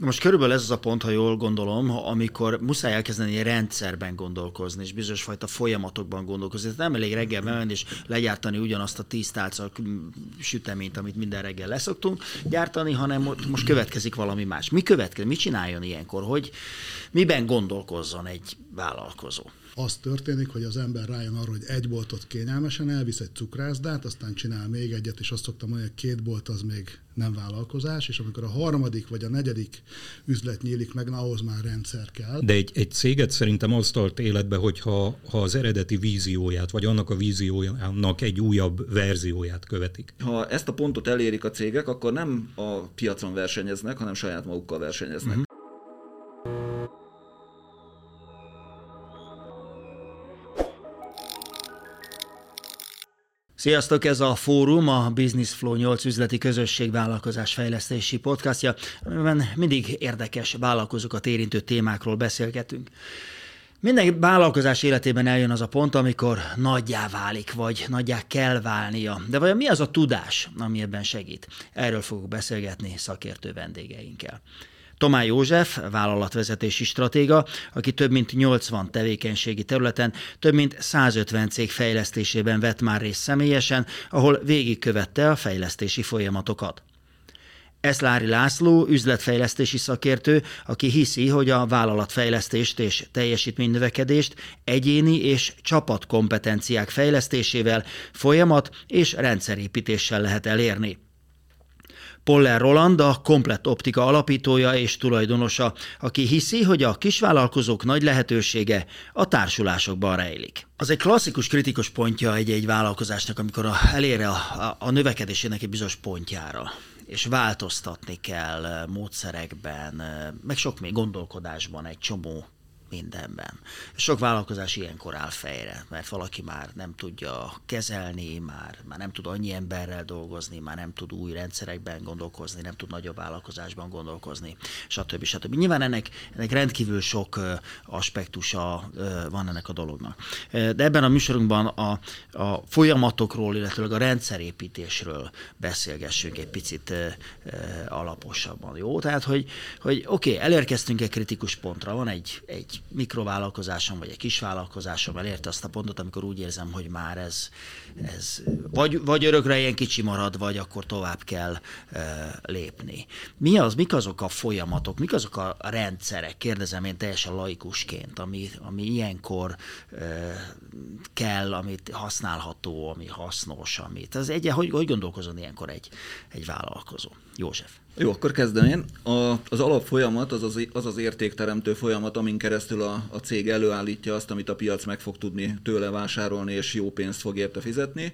Most körülbelül ez az a pont, ha jól gondolom, amikor muszáj elkezdeni rendszerben gondolkozni, és bizonyos fajta folyamatokban gondolkozni. Tehát nem elég reggel bemenni és legyártani ugyanazt a tíz tálca süteményt, amit minden reggel leszoktunk gyártani, hanem most következik valami más. Mi következik? Mit csináljon ilyenkor? Hogy miben gondolkozzon egy vállalkozó? Az történik, hogy az ember rájön arra, hogy egy boltot kényelmesen elvisz egy cukrászdát, aztán csinál még egyet, és azt szoktam mondani, hogy két bolt az még nem vállalkozás, és amikor a harmadik vagy a negyedik üzlet nyílik meg, na, ahhoz már rendszer kell. De egy, egy céget szerintem azt tart életbe, hogyha ha az eredeti vízióját, vagy annak a víziójának egy újabb verzióját követik. Ha ezt a pontot elérik a cégek, akkor nem a piacon versenyeznek, hanem saját magukkal versenyeznek. Uh-huh. Sziasztok, ez a Fórum, a Business Flow 8 üzleti közösség vállalkozás fejlesztési podcastja, amiben mindig érdekes vállalkozókat érintő témákról beszélgetünk. Minden vállalkozás életében eljön az a pont, amikor nagyjá válik, vagy nagyjá kell válnia. De vajon mi az a tudás, ami ebben segít? Erről fogok beszélgetni szakértő vendégeinkkel. Tomá József, vállalatvezetési stratéga, aki több mint 80 tevékenységi területen, több mint 150 cég fejlesztésében vett már részt személyesen, ahol végigkövette a fejlesztési folyamatokat. Eszlári László, üzletfejlesztési szakértő, aki hiszi, hogy a vállalatfejlesztést és teljesítménynövekedést egyéni és csapatkompetenciák fejlesztésével, folyamat és rendszerépítéssel lehet elérni. Poller Roland a Komplett Optika alapítója és tulajdonosa, aki hiszi, hogy a kisvállalkozók nagy lehetősége a társulásokban rejlik. Az egy klasszikus kritikus pontja egy-egy vállalkozásnak, amikor a, elér a, a, a növekedésének egy bizonyos pontjára és változtatni kell módszerekben, meg sok még gondolkodásban egy csomó mindenben. Sok vállalkozás ilyenkor áll fejre, mert valaki már nem tudja kezelni, már, már nem tud annyi emberrel dolgozni, már nem tud új rendszerekben gondolkozni, nem tud nagyobb vállalkozásban gondolkozni, stb. stb. Nyilván ennek, ennek rendkívül sok aspektusa van ennek a dolognak. De ebben a műsorunkban a, a folyamatokról, illetve a rendszerépítésről beszélgessünk egy picit alaposabban. Jó? Tehát, hogy, hogy oké, okay, elérkeztünk egy kritikus pontra, van egy, egy mikrovállalkozásom, vagy egy kisvállalkozásom elérte azt a pontot, amikor úgy érzem, hogy már ez, ez vagy, vagy örökre ilyen kicsi marad, vagy akkor tovább kell e, lépni. Mi az, mik azok a folyamatok, mik azok a rendszerek, kérdezem én teljesen laikusként, ami, ami ilyenkor e, kell, amit használható, ami hasznos, amit. Ez egy, hogy, hogy gondolkozon ilyenkor egy, egy vállalkozó? József. Jó, akkor kezdem én. A, az alapfolyamat az az, az az értékteremtő folyamat, amin keresztül a, a cég előállítja azt, amit a piac meg fog tudni tőle vásárolni, és jó pénzt fog érte fizetni.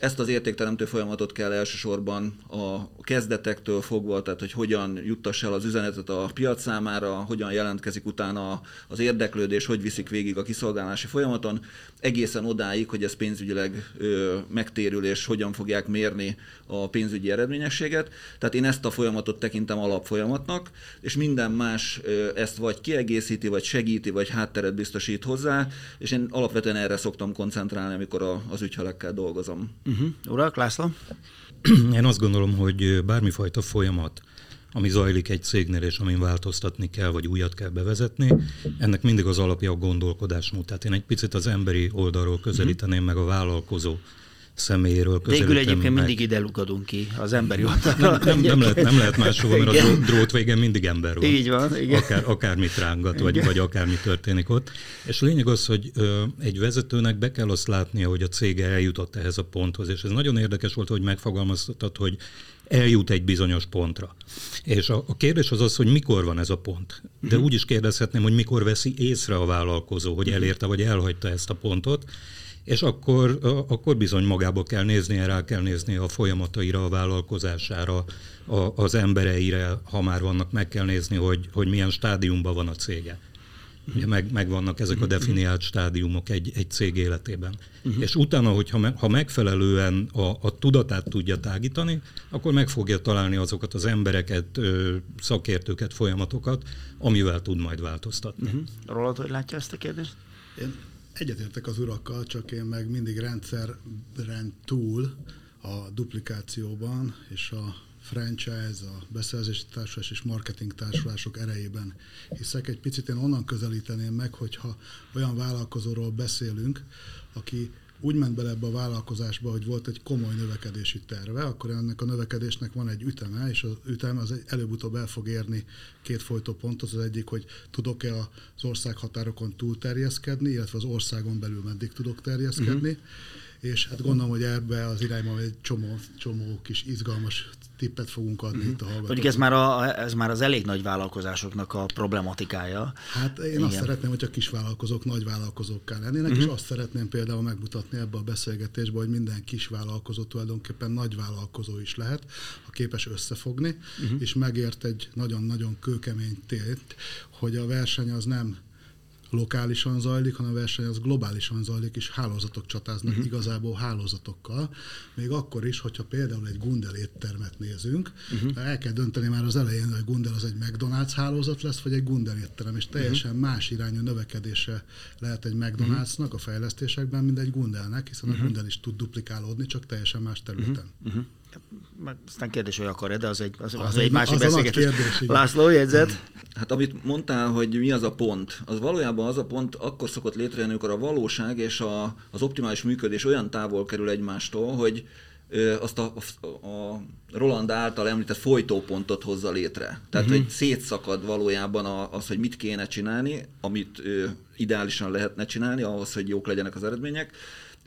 Ezt az értékteremtő folyamatot kell elsősorban a kezdetektől fogva, tehát hogy hogyan juttass el az üzenetet a piac számára, hogyan jelentkezik utána az érdeklődés, hogy viszik végig a kiszolgálási folyamaton, egészen odáig, hogy ez pénzügyileg ö, megtérül, és hogyan fogják mérni a pénzügyi eredményességet. Tehát én ezt a folyamatot tekintem alapfolyamatnak, és minden más ö, ezt vagy kiegészíti, vagy segíti, vagy hátteret biztosít hozzá, és én alapvetően erre szoktam koncentrálni, amikor a, az ügyfelekkel dolgozom. Uh-huh. Urak, László? Én azt gondolom, hogy bármifajta folyamat, ami zajlik egy cégnél, és amin változtatni kell, vagy újat kell bevezetni, ennek mindig az alapja a gondolkodásmód. Tehát én egy picit az emberi oldalról közelíteném meg a vállalkozó személyéről Végül egyébként meg. mindig ide lukadunk ki, az emberi oldalra. Nem, nem, nem, lehet, nem lehet máshova, mert igen. a drót végén mindig ember van. Így van, igen. Akár, akármit rángat, vagy, vagy akármi történik ott. És a lényeg az, hogy ö, egy vezetőnek be kell azt látnia, hogy a cége eljutott ehhez a ponthoz. És ez nagyon érdekes volt, hogy megfogalmaztad, hogy eljut egy bizonyos pontra. És a, a kérdés az az, hogy mikor van ez a pont. De uh-huh. úgy is kérdezhetném, hogy mikor veszi észre a vállalkozó, hogy elérte vagy elhagyta ezt a pontot, és akkor, akkor bizony magába kell néznie, rá kell néznie a folyamataira, a vállalkozására, a, az embereire, ha már vannak, meg kell nézni, hogy, hogy milyen stádiumban van a cége. Ugye meg, meg vannak ezek a definiált stádiumok egy, egy cég életében. Uh-huh. És utána, hogyha me, ha megfelelően a, a tudatát tudja tágítani, akkor meg fogja találni azokat az embereket, ö, szakértőket, folyamatokat, amivel tud majd változtatni. Uh-huh. Rólad, hogy látja ezt a kérdést? Én egyetértek az urakkal, csak én meg mindig rendszeren túl a duplikációban és a franchise, a beszerzési társulás és marketing társulások erejében hiszek. Egy picit én onnan közelíteném meg, hogyha olyan vállalkozóról beszélünk, aki úgy ment bele ebbe a vállalkozásba, hogy volt egy komoly növekedési terve, akkor ennek a növekedésnek van egy üteme, és az üteme az előbb-utóbb el fog érni két folytópontot. Az egyik, hogy tudok-e az ország határokon túl terjeszkedni, illetve az országon belül meddig tudok terjeszkedni. Uh-huh és hát gondolom, hogy ebbe az irányban egy csomó, csomó kis izgalmas tippet fogunk adni uh-huh. itt a hallgatóknak. Mondjuk ez már, a, ez már az elég nagy vállalkozásoknak a problematikája. Hát én Igen. azt szeretném, hogy a kis vállalkozók nagy vállalkozókká lennének, uh-huh. és azt szeretném például megmutatni ebbe a beszélgetésbe, hogy minden kis vállalkozó tulajdonképpen nagy vállalkozó is lehet, ha képes összefogni, uh-huh. és megért egy nagyon-nagyon kőkemény tét, hogy a verseny az nem lokálisan zajlik, hanem a verseny az globálisan zajlik, és hálózatok csatáznak uh-huh. igazából hálózatokkal. Még akkor is, hogyha például egy Gundel éttermet nézünk, uh-huh. el kell dönteni már az elején, hogy Gundel az egy McDonald's hálózat lesz, vagy egy Gundel étterem, és teljesen uh-huh. más irányú növekkedése lehet egy McDonald'snak a fejlesztésekben, mint egy Gundelnek, hiszen uh-huh. a Gundel is tud duplikálódni, csak teljesen más területen. Uh-huh. Meg aztán kérdés, hogy akar-e, de az egy, az, az, az egy másik beszélgetés. László, jegyzet? Hát amit mondtál, hogy mi az a pont, az valójában az a pont akkor szokott létrejönni, amikor a valóság és a, az optimális működés olyan távol kerül egymástól, hogy azt a, a Roland által említett folytópontot hozza létre. Tehát, uh-huh. hogy szétszakad valójában az, hogy mit kéne csinálni, amit ideálisan lehetne csinálni ahhoz, hogy jók legyenek az eredmények,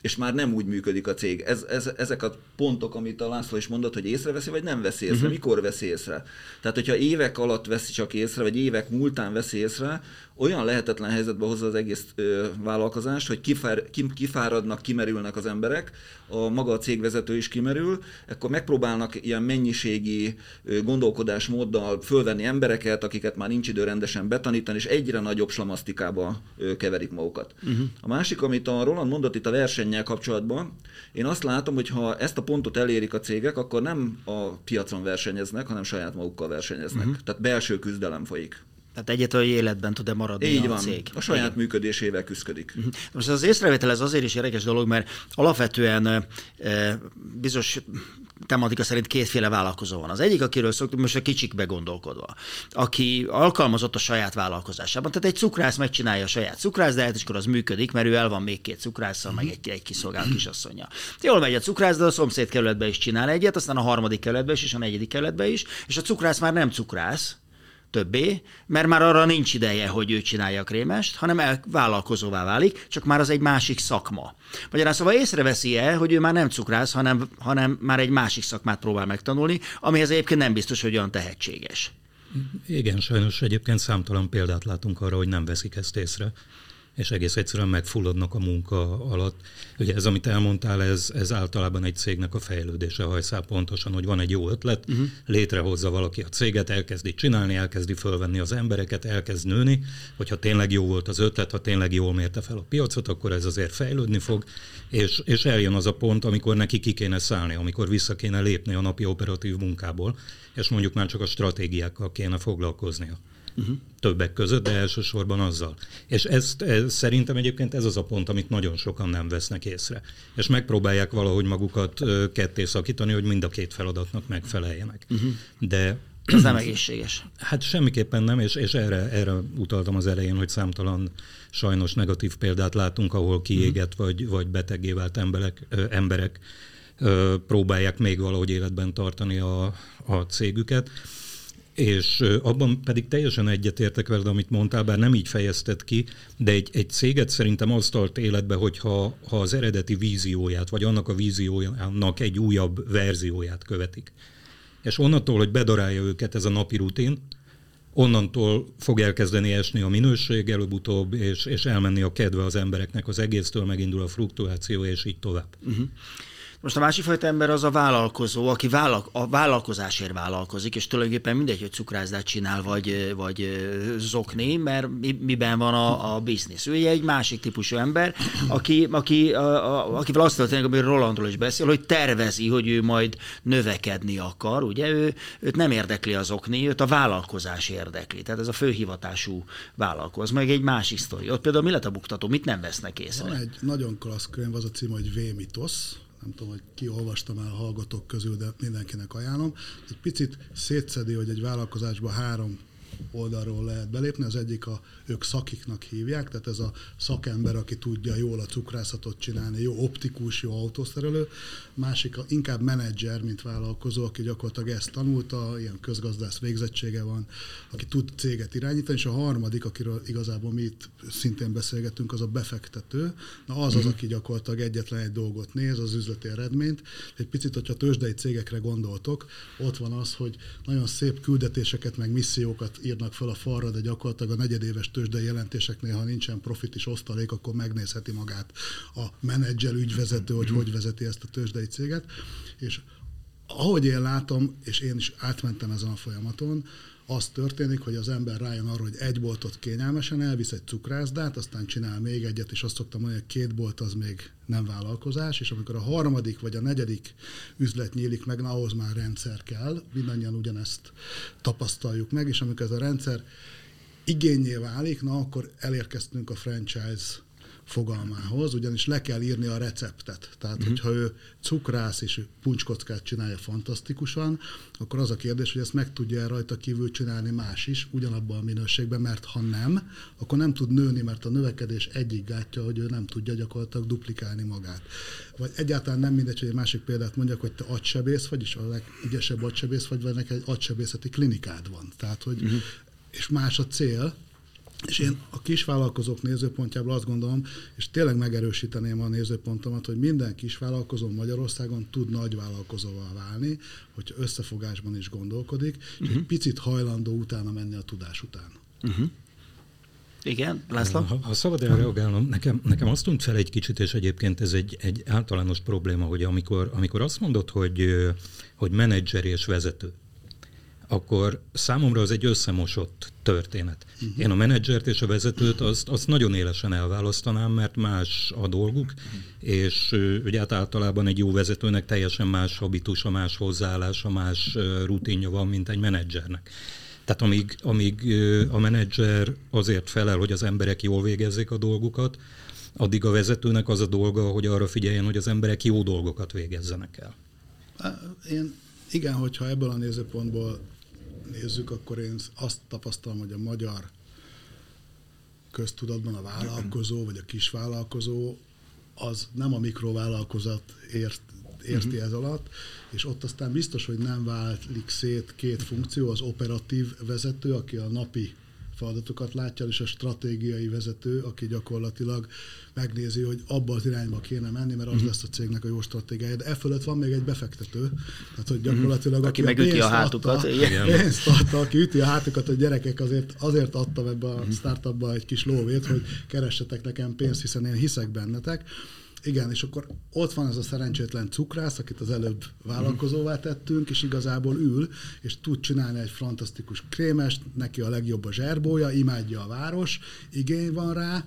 és már nem úgy működik a cég. Ez, ez, ezek a pontok, amit a László is mondott, hogy észreveszi, vagy nem veszi észre, uh-huh. mikor veszi észre. Tehát, hogyha évek alatt veszi csak észre, vagy évek múltán veszi észre, olyan lehetetlen helyzetbe hozza az egész ö, vállalkozást, hogy kifár, ki, kifáradnak, kimerülnek az emberek, a maga a cégvezető is kimerül, akkor megpróbálnak ilyen mennyiségi ö, gondolkodásmóddal fölvenni embereket, akiket már nincs idő rendesen betanítani, és egyre nagyobb slamasztikába ö, keverik magukat. Uh-huh. A másik, amit a Roland mondott itt a versennyel kapcsolatban, én azt látom, hogy ha ezt a pontot elérik a cégek, akkor nem a piacon versenyeznek, hanem saját magukkal versenyeznek. Uh-huh. Tehát belső küzdelem folyik. Tehát egyetlen, hogy életben tud-e maradni Így a van. cég. A saját Igen. működésével küzdik. Uh-huh. Most az észrevétel ez azért is érdekes dolog, mert alapvetően e, bizonyos tematika szerint kétféle vállalkozó van. Az egyik, akiről szoktunk most a kicsikbe gondolkodva, aki alkalmazott a saját vállalkozásában. Tehát egy cukrász megcsinálja a saját cukrászdáját, és akkor az működik, mert ő el van még két cukrásszal, meg egy, egy kiszolgáló kisasszonya. Jól megy a cukrász, de a szomszéd kerületbe is csinál egyet, aztán a harmadik kerületbe is, és a negyedik kerületbe is, és a cukrász már nem cukrász, többé, mert már arra nincs ideje, hogy ő csinálja a krémest, hanem el, vállalkozóvá válik, csak már az egy másik szakma. Magyarán szóval észreveszi el, hogy ő már nem cukrász, hanem, hanem már egy másik szakmát próbál megtanulni, amihez egyébként nem biztos, hogy olyan tehetséges. Igen, sajnos egyébként számtalan példát látunk arra, hogy nem veszik ezt észre és egész egyszerűen megfulladnak a munka alatt. Ugye ez, amit elmondtál, ez, ez általában egy cégnek a fejlődése hajszál pontosan, hogy van egy jó ötlet, uh-huh. létrehozza valaki a céget, elkezdi csinálni, elkezdi fölvenni az embereket, elkezd nőni, hogyha tényleg jó volt az ötlet, ha tényleg jól mérte fel a piacot, akkor ez azért fejlődni fog, és, és eljön az a pont, amikor neki ki kéne szállni, amikor vissza kéne lépni a napi operatív munkából, és mondjuk már csak a stratégiákkal kéne foglalkoznia uh-huh. többek között, de elsősorban azzal. És ezt, ez, szerintem egyébként ez az a pont, amit nagyon sokan nem vesznek észre. És megpróbálják valahogy magukat ketté szakítani, hogy mind a két feladatnak megfeleljenek. Uh-huh. De ez nem egészséges. Hát semmiképpen nem, és, és erre, erre utaltam az elején, hogy számtalan sajnos negatív példát látunk, ahol kiégett uh-huh. vagy, vagy betegé vált emberek, ö, emberek ö, próbálják még valahogy életben tartani a, a cégüket. És abban pedig teljesen egyetértek veled, amit mondtál, bár nem így fejezted ki, de egy, egy céget szerintem az tart életbe, hogyha ha az eredeti vízióját, vagy annak a víziójának egy újabb verzióját követik. És onnantól, hogy bedarálja őket ez a napi rutin, onnantól fog elkezdeni esni a minőség előbb-utóbb, és, és elmenni a kedve az embereknek az egésztől, megindul a fluktuáció, és így tovább. Uh-huh. Most a másik fajta ember az a vállalkozó, aki vállal, a vállalkozásért vállalkozik, és tulajdonképpen mindegy, hogy cukrászdát csinál, vagy, vagy zokni, mert miben van a, a biznisz. Ő egy másik típusú ember, aki, aki, a, a, akivel azt történik, amiről Rolandról is beszél, hogy tervezi, hogy ő majd növekedni akar, ugye ő, őt nem érdekli az okni, őt a vállalkozás érdekli. Tehát ez a főhivatású vállalkoz. Meg egy másik sztori. Ott például mi lett a buktató, mit nem vesznek észre? Van egy nagyon klassz könyv, az a cím, hogy V-mitosz, nem tudom, hogy ki olvastam el hallgatók közül, de mindenkinek ajánlom. Egy picit szétszedi, hogy egy vállalkozásban három oldalról lehet belépni. Az egyik a, ők szakiknak hívják, tehát ez a szakember, aki tudja jól a cukrászatot csinálni, jó optikus, jó autószerelő. Másik a, inkább menedzser, mint vállalkozó, aki gyakorlatilag ezt tanulta, ilyen közgazdász végzettsége van, aki tud céget irányítani, és a harmadik, akiről igazából mi itt szintén beszélgetünk, az a befektető. Na az az, mhm. aki gyakorlatilag egyetlen egy dolgot néz, az üzleti eredményt. Egy picit, hogyha tőzsdei cégekre gondoltok, ott van az, hogy nagyon szép küldetéseket, meg missziókat írnak fel a falra, de gyakorlatilag a negyedéves tőzsdei jelentéseknél, ha nincsen profit és osztalék, akkor megnézheti magát a menedzser, ügyvezető, hogy hogy vezeti ezt a tőzsdei céget. És ahogy én látom, és én is átmentem ezen a folyamaton, az történik, hogy az ember rájön arra, hogy egy boltot kényelmesen elvisz egy cukrászdát, aztán csinál még egyet, és azt szoktam mondani, hogy két bolt az még nem vállalkozás, és amikor a harmadik vagy a negyedik üzlet nyílik meg, na ahhoz már rendszer kell, mindannyian ugyanezt tapasztaljuk meg, és amikor ez a rendszer igényé válik, na akkor elérkeztünk a franchise fogalmához, ugyanis le kell írni a receptet. Tehát, uh-huh. hogyha ő cukrász és puncskockát csinálja fantasztikusan, akkor az a kérdés, hogy ezt meg tudja rajta kívül csinálni más is, ugyanabban a minőségben, mert ha nem, akkor nem tud nőni, mert a növekedés egyik gátja, hogy ő nem tudja gyakorlatilag duplikálni magát. Vagy egyáltalán nem mindegy, hogy egy másik példát mondjak, hogy te agysebész vagy, és a legügyesebb agysebész vagy, vagy neked egy agysebészeti klinikád van. Tehát, hogy uh-huh. és más a cél, és én a kisvállalkozók nézőpontjából azt gondolom, és tényleg megerősíteném a nézőpontomat, hogy minden kisvállalkozó Magyarországon tud nagyvállalkozóval válni, hogyha összefogásban is gondolkodik, és uh-huh. egy mhm. picit hajlandó utána menni a tudás után. Uh-huh. Igen, László? Ha, ha szabad erre reagálnom, nekem, nekem azt tűnt fel egy kicsit, és egyébként ez egy, egy általános probléma, hogy amikor, amikor azt mondod, hogy, hogy menedzser és vezető, akkor számomra az egy összemosott történet. Uh-huh. Én a menedzsert és a vezetőt azt, azt nagyon élesen elválasztanám, mert más a dolguk, uh-huh. és ugye hát általában egy jó vezetőnek teljesen más habitusa, más hozzáállása, más rutinja van, mint egy menedzsernek. Tehát amíg, amíg a menedzser azért felel, hogy az emberek jól végezzék a dolgukat, addig a vezetőnek az a dolga, hogy arra figyeljen, hogy az emberek jó dolgokat végezzenek el. Én igen, hogyha ebből a nézőpontból nézzük, akkor én azt tapasztalom, hogy a magyar köztudatban a vállalkozó, vagy a kisvállalkozó, az nem a mikrovállalkozat ért, érti uh-huh. ez alatt, és ott aztán biztos, hogy nem válik szét két funkció, az operatív vezető, aki a napi feladatokat látja, és a stratégiai vezető, aki gyakorlatilag megnézi, hogy abba az irányba kéne menni, mert az uh-huh. lesz a cégnek a jó stratégiája. De e fölött van még egy befektető, tehát hogy gyakorlatilag uh-huh. aki, aki megüti a hátukat. Adta, pénzt adta, aki üti a hátukat, hogy gyerekek azért, azért adtam ebbe a uh-huh. startupba egy kis lóvét, hogy keressetek nekem pénzt, hiszen én hiszek bennetek. Igen, és akkor ott van ez a szerencsétlen cukrász, akit az előbb vállalkozóvá tettünk, és igazából ül, és tud csinálni egy fantasztikus krémest, neki a legjobb a zserbója, imádja a város, igény van rá,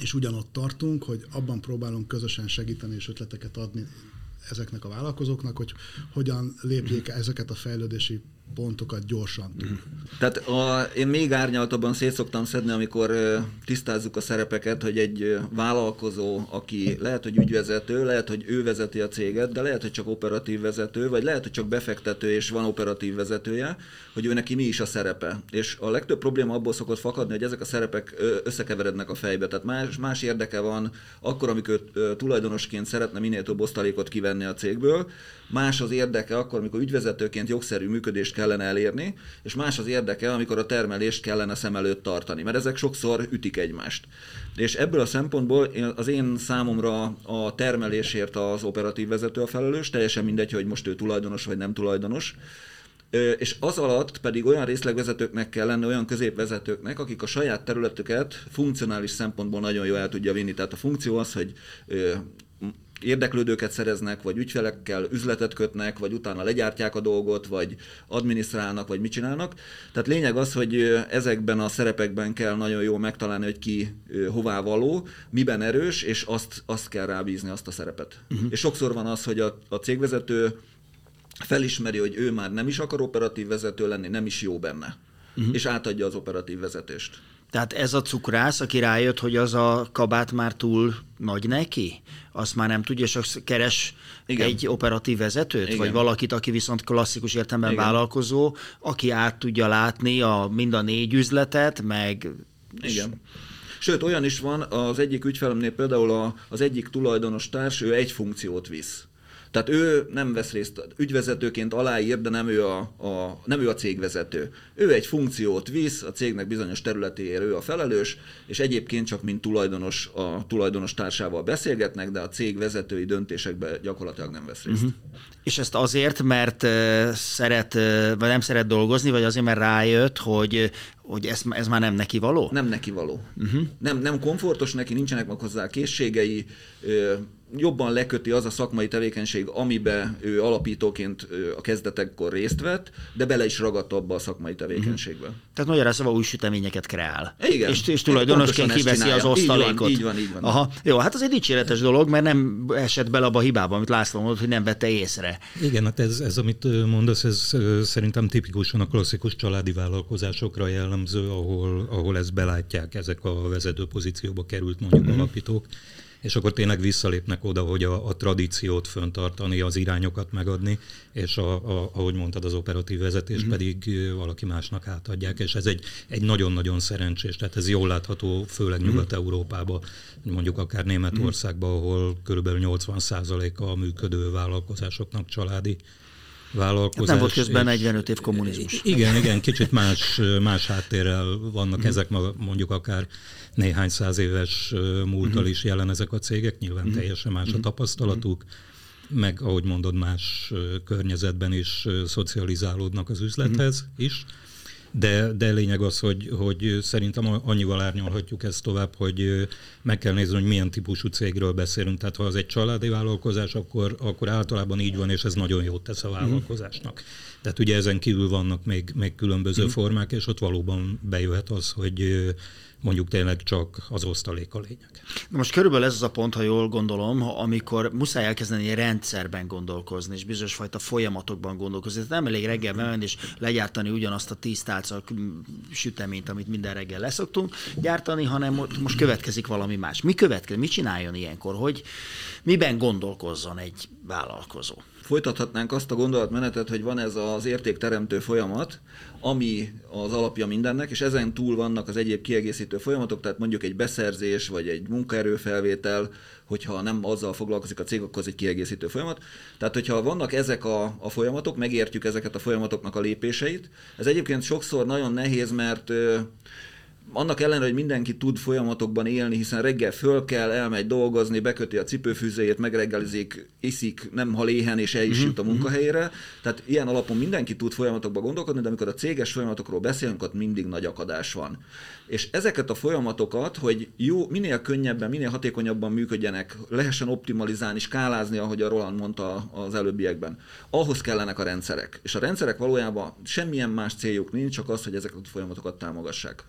és ugyanott tartunk, hogy abban próbálunk közösen segíteni és ötleteket adni ezeknek a vállalkozóknak, hogy hogyan lépjék ezeket a fejlődési pontokat gyorsan túl. Mm. Tehát a, én még árnyaltabban szét szoktam szedni, amikor tisztázzuk a szerepeket, hogy egy vállalkozó, aki lehet, hogy ügyvezető, lehet, hogy ő vezeti a céget, de lehet, hogy csak operatív vezető, vagy lehet, hogy csak befektető és van operatív vezetője, hogy ő neki mi is a szerepe. És a legtöbb probléma abból szokott fakadni, hogy ezek a szerepek összekeverednek a fejbe. Tehát más, más érdeke van akkor, amikor tulajdonosként szeretne minél több osztalékot kivenni a cégből, más az érdeke akkor, amikor ügyvezetőként jogszerű működést kellene elérni, és más az érdeke, amikor a termelést kellene szem előtt tartani, mert ezek sokszor ütik egymást. És ebből a szempontból az én számomra a termelésért az operatív vezető a felelős, teljesen mindegy, hogy most ő tulajdonos vagy nem tulajdonos, és az alatt pedig olyan részlegvezetőknek kell lenni, olyan középvezetőknek, akik a saját területüket funkcionális szempontból nagyon jól el tudja vinni. Tehát a funkció az, hogy érdeklődőket szereznek, vagy ügyfelekkel üzletet kötnek, vagy utána legyártják a dolgot, vagy adminisztrálnak, vagy mit csinálnak. Tehát lényeg az, hogy ezekben a szerepekben kell nagyon jól megtalálni, hogy ki hová való, miben erős, és azt, azt kell rábízni, azt a szerepet. Uh-huh. És sokszor van az, hogy a, a cégvezető felismeri, hogy ő már nem is akar operatív vezető lenni, nem is jó benne uh-huh. és átadja az operatív vezetést. Tehát ez a cukrász, aki rájött, hogy az a kabát már túl nagy neki, azt már nem tudja, és azt keres Igen. egy operatív vezetőt, Igen. vagy valakit, aki viszont klasszikus értelemben Igen. vállalkozó, aki át tudja látni a, mind a négy üzletet, meg... Igen. Sőt, olyan is van, az egyik ügyfelemnél például a, az egyik tulajdonos társ, ő egy funkciót visz. Tehát ő nem vesz részt, ügyvezetőként aláír, de nem ő a, a, nem ő a cégvezető. Ő egy funkciót visz, a cégnek bizonyos területéért ő a felelős, és egyébként csak mint tulajdonos a tulajdonos társával beszélgetnek, de a cég vezetői döntésekben gyakorlatilag nem vesz részt. Uh-huh. És ezt azért, mert szeret, vagy nem szeret dolgozni, vagy azért, mert rájött, hogy hogy ez, ez már nem neki való? Nem neki való. Uh-huh. Nem, nem komfortos neki, nincsenek meg hozzá készségei, jobban leköti az a szakmai tevékenység, amiben ő alapítóként a kezdetekkor részt vett, de bele is ragadt abba a szakmai tevékenységbe. Uh-huh. Tehát magyarán szóval új süteményeket kreál. Igen. És, és tulajdonosként kiveszi az osztalékot. Így van, így van. Így van. Aha. Jó, hát az egy dicséretes dolog, mert nem esett bele abba a hibába, amit László mondott, hogy nem vette észre. Igen, hát ez, ez amit mondasz, ez szerintem tipikusan a klasszikus családi vállalkozásokra jellemző, ahol, ahol ezt belátják, ezek a vezető pozícióba került mondjuk uh-huh. alapítók és akkor tényleg visszalépnek oda, hogy a, a tradíciót föntartani, az irányokat megadni, és a, a, ahogy mondtad, az operatív vezetés mm-hmm. pedig valaki másnak átadják, és ez egy, egy nagyon-nagyon szerencsés, tehát ez jól látható, főleg mm-hmm. Nyugat-Európában, mondjuk akár Németországban, ahol körülbelül 80%-a a működő vállalkozásoknak családi vállalkozás. Hát nem volt közben 45 év kommunizmus. Igen, igen, kicsit más, más háttérrel vannak mm. ezek mondjuk akár néhány száz éves múltal mm. is jelen ezek a cégek, nyilván mm. teljesen más a tapasztalatuk, meg ahogy mondod, más környezetben is szocializálódnak az üzlethez is. De, de lényeg az, hogy, hogy szerintem annyival árnyalhatjuk ezt tovább, hogy meg kell nézni, hogy milyen típusú cégről beszélünk. Tehát ha az egy családi vállalkozás, akkor, akkor általában így van, és ez nagyon jót tesz a vállalkozásnak. Tehát ugye ezen kívül vannak még, még különböző mm. formák, és ott valóban bejöhet az, hogy mondjuk tényleg csak az osztalék a lényeg. Na most körülbelül ez az a pont, ha jól gondolom, amikor muszáj elkezdeni rendszerben gondolkozni, és bizonyos fajta folyamatokban gondolkozni. Tehát nem elég reggel bemenni és legyártani ugyanazt a tíz tálca süteményt, amit minden reggel leszoktunk gyártani, hanem most következik valami más. Mi következik? Mit csináljon ilyenkor? Hogy miben gondolkozzon egy vállalkozó? Folytathatnánk azt a gondolatmenetet, hogy van ez az értékteremtő folyamat, ami az alapja mindennek, és ezen túl vannak az egyéb kiegészítő folyamatok, tehát mondjuk egy beszerzés, vagy egy munkaerőfelvétel, hogyha nem azzal foglalkozik a cég, akkor az egy kiegészítő folyamat. Tehát, hogyha vannak ezek a, a folyamatok, megértjük ezeket a folyamatoknak a lépéseit. Ez egyébként sokszor nagyon nehéz, mert annak ellenére, hogy mindenki tud folyamatokban élni, hiszen reggel föl kell, elmegy dolgozni, beköti a cipőfűzéjét, megreggelizik, iszik, nem hal éhen és el is mhm, jut a mhm. munkahelyére. Tehát ilyen alapon mindenki tud folyamatokban gondolkodni, de amikor a céges folyamatokról beszélünk, ott mindig nagy akadás van. És ezeket a folyamatokat, hogy jó, minél könnyebben, minél hatékonyabban működjenek, lehessen optimalizálni, skálázni, ahogy a Roland mondta az előbbiekben, ahhoz kellenek a rendszerek. És a rendszerek valójában semmilyen más céljuk nincs, csak az, hogy ezeket a folyamatokat támogassák.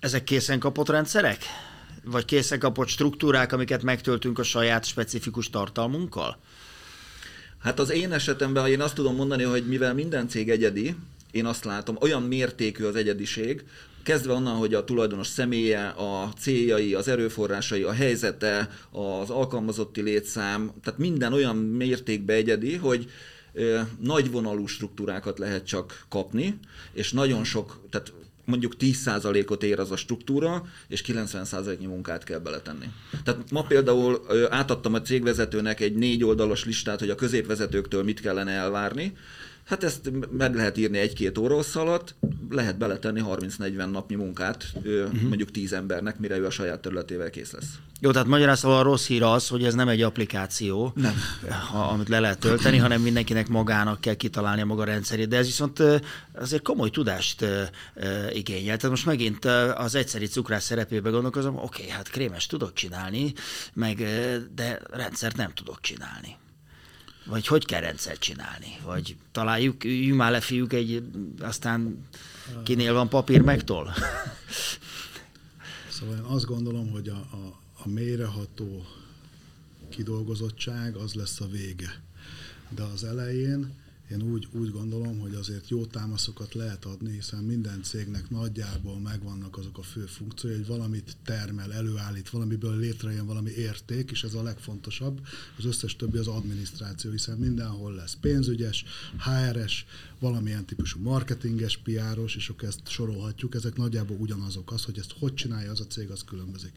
Ezek készen kapott rendszerek? Vagy készen kapott struktúrák, amiket megtöltünk a saját specifikus tartalmunkkal? Hát az én esetemben, én azt tudom mondani, hogy mivel minden cég egyedi, én azt látom, olyan mértékű az egyediség, kezdve onnan, hogy a tulajdonos személye, a céljai, az erőforrásai, a helyzete, az alkalmazotti létszám, tehát minden olyan mértékben egyedi, hogy nagyvonalú struktúrákat lehet csak kapni, és nagyon sok, tehát mondjuk 10%-ot ér az a struktúra, és 90%-nyi munkát kell beletenni. Tehát ma például átadtam a cégvezetőnek egy négy oldalas listát, hogy a középvezetőktől mit kellene elvárni, Hát ezt meg lehet írni egy-két óra alatt, lehet beletenni 30-40 napnyi munkát uh-huh. mondjuk 10 embernek, mire ő a saját területével kész lesz. Jó, tehát magyarán szóval a rossz hír az, hogy ez nem egy applikáció, nem. amit le lehet tölteni, hanem mindenkinek magának kell kitalálni a maga rendszerét. De ez viszont azért komoly tudást igényel. Tehát most megint az egyszeri cukrász szerepébe gondolkozom, oké, okay, hát krémes tudok csinálni, meg, de rendszert nem tudok csinálni. Vagy hogy kell rendszert csinálni? Vagy találjuk, üljünk már le fiúk egy, aztán kinél van papír, megtol? Szóval én azt gondolom, hogy a, a, a mélyreható kidolgozottság az lesz a vége. De az elején én úgy, úgy gondolom, hogy azért jó támaszokat lehet adni, hiszen minden cégnek nagyjából megvannak azok a fő funkciói, hogy valamit termel, előállít, valamiből létrejön valami érték, és ez a legfontosabb. Az összes többi az adminisztráció, hiszen mindenhol lesz pénzügyes, HRS, valamilyen típusú marketinges, piáros, és akkor ezt sorolhatjuk, ezek nagyjából ugyanazok. Az, hogy ezt hogy csinálja az a cég, az különbözik.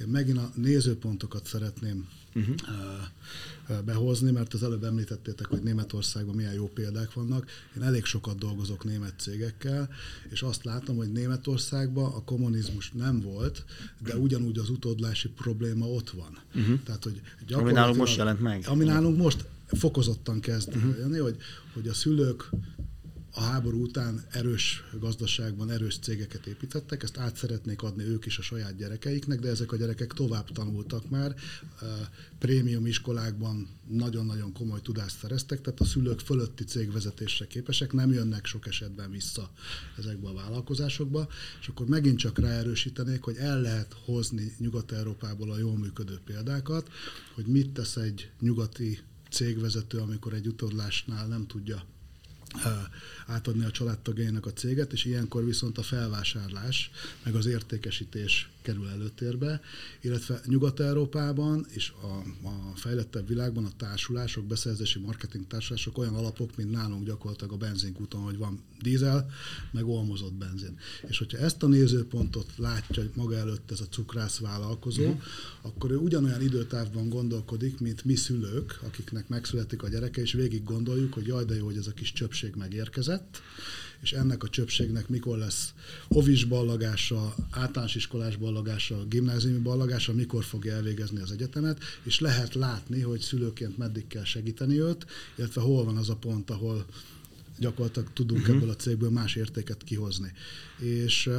Én megint a nézőpontokat szeretném uh-huh. behozni, mert az előbb említettétek, hogy Németországban milyen jó példák vannak. Én elég sokat dolgozok német cégekkel, és azt látom, hogy Németországban a kommunizmus nem volt, de ugyanúgy az utódlási probléma ott van. Uh-huh. Tehát, hogy ami nálunk most jelent meg. Ami nálunk most fokozottan kezd uh-huh. jönni, hogy, hogy a szülők a háború után erős gazdaságban erős cégeket építettek, ezt át szeretnék adni ők is a saját gyerekeiknek, de ezek a gyerekek tovább tanultak már, prémium iskolákban nagyon-nagyon komoly tudást szereztek, tehát a szülők fölötti cégvezetésre képesek, nem jönnek sok esetben vissza ezekbe a vállalkozásokba, és akkor megint csak ráerősítenék, hogy el lehet hozni Nyugat-Európából a jól működő példákat, hogy mit tesz egy nyugati cégvezető, amikor egy utódlásnál nem tudja átadni a családtagjainak a céget, és ilyenkor viszont a felvásárlás, meg az értékesítés kerül előtérbe, illetve Nyugat-Európában és a, a fejlettebb világban a társulások, beszerzési marketing társulások olyan alapok, mint nálunk gyakorlatilag a benzinkúton, hogy van dízel, meg olmozott benzin. És hogyha ezt a nézőpontot látja maga előtt ez a cukrász vállalkozó, uh-huh. akkor ő ugyanolyan időtávban gondolkodik, mint mi szülők, akiknek megszületik a gyereke, és végig gondoljuk, hogy jaj, de jó, hogy ez a kis csöpség megérkezett, és ennek a csöpségnek mikor lesz ovis ballagása, általános iskolás ballagása, gimnáziumi ballagása, mikor fogja elvégezni az egyetemet, és lehet látni, hogy szülőként meddig kell segíteni őt, illetve hol van az a pont, ahol gyakorlatilag tudunk uh-huh. ebből a cégből más értéket kihozni. És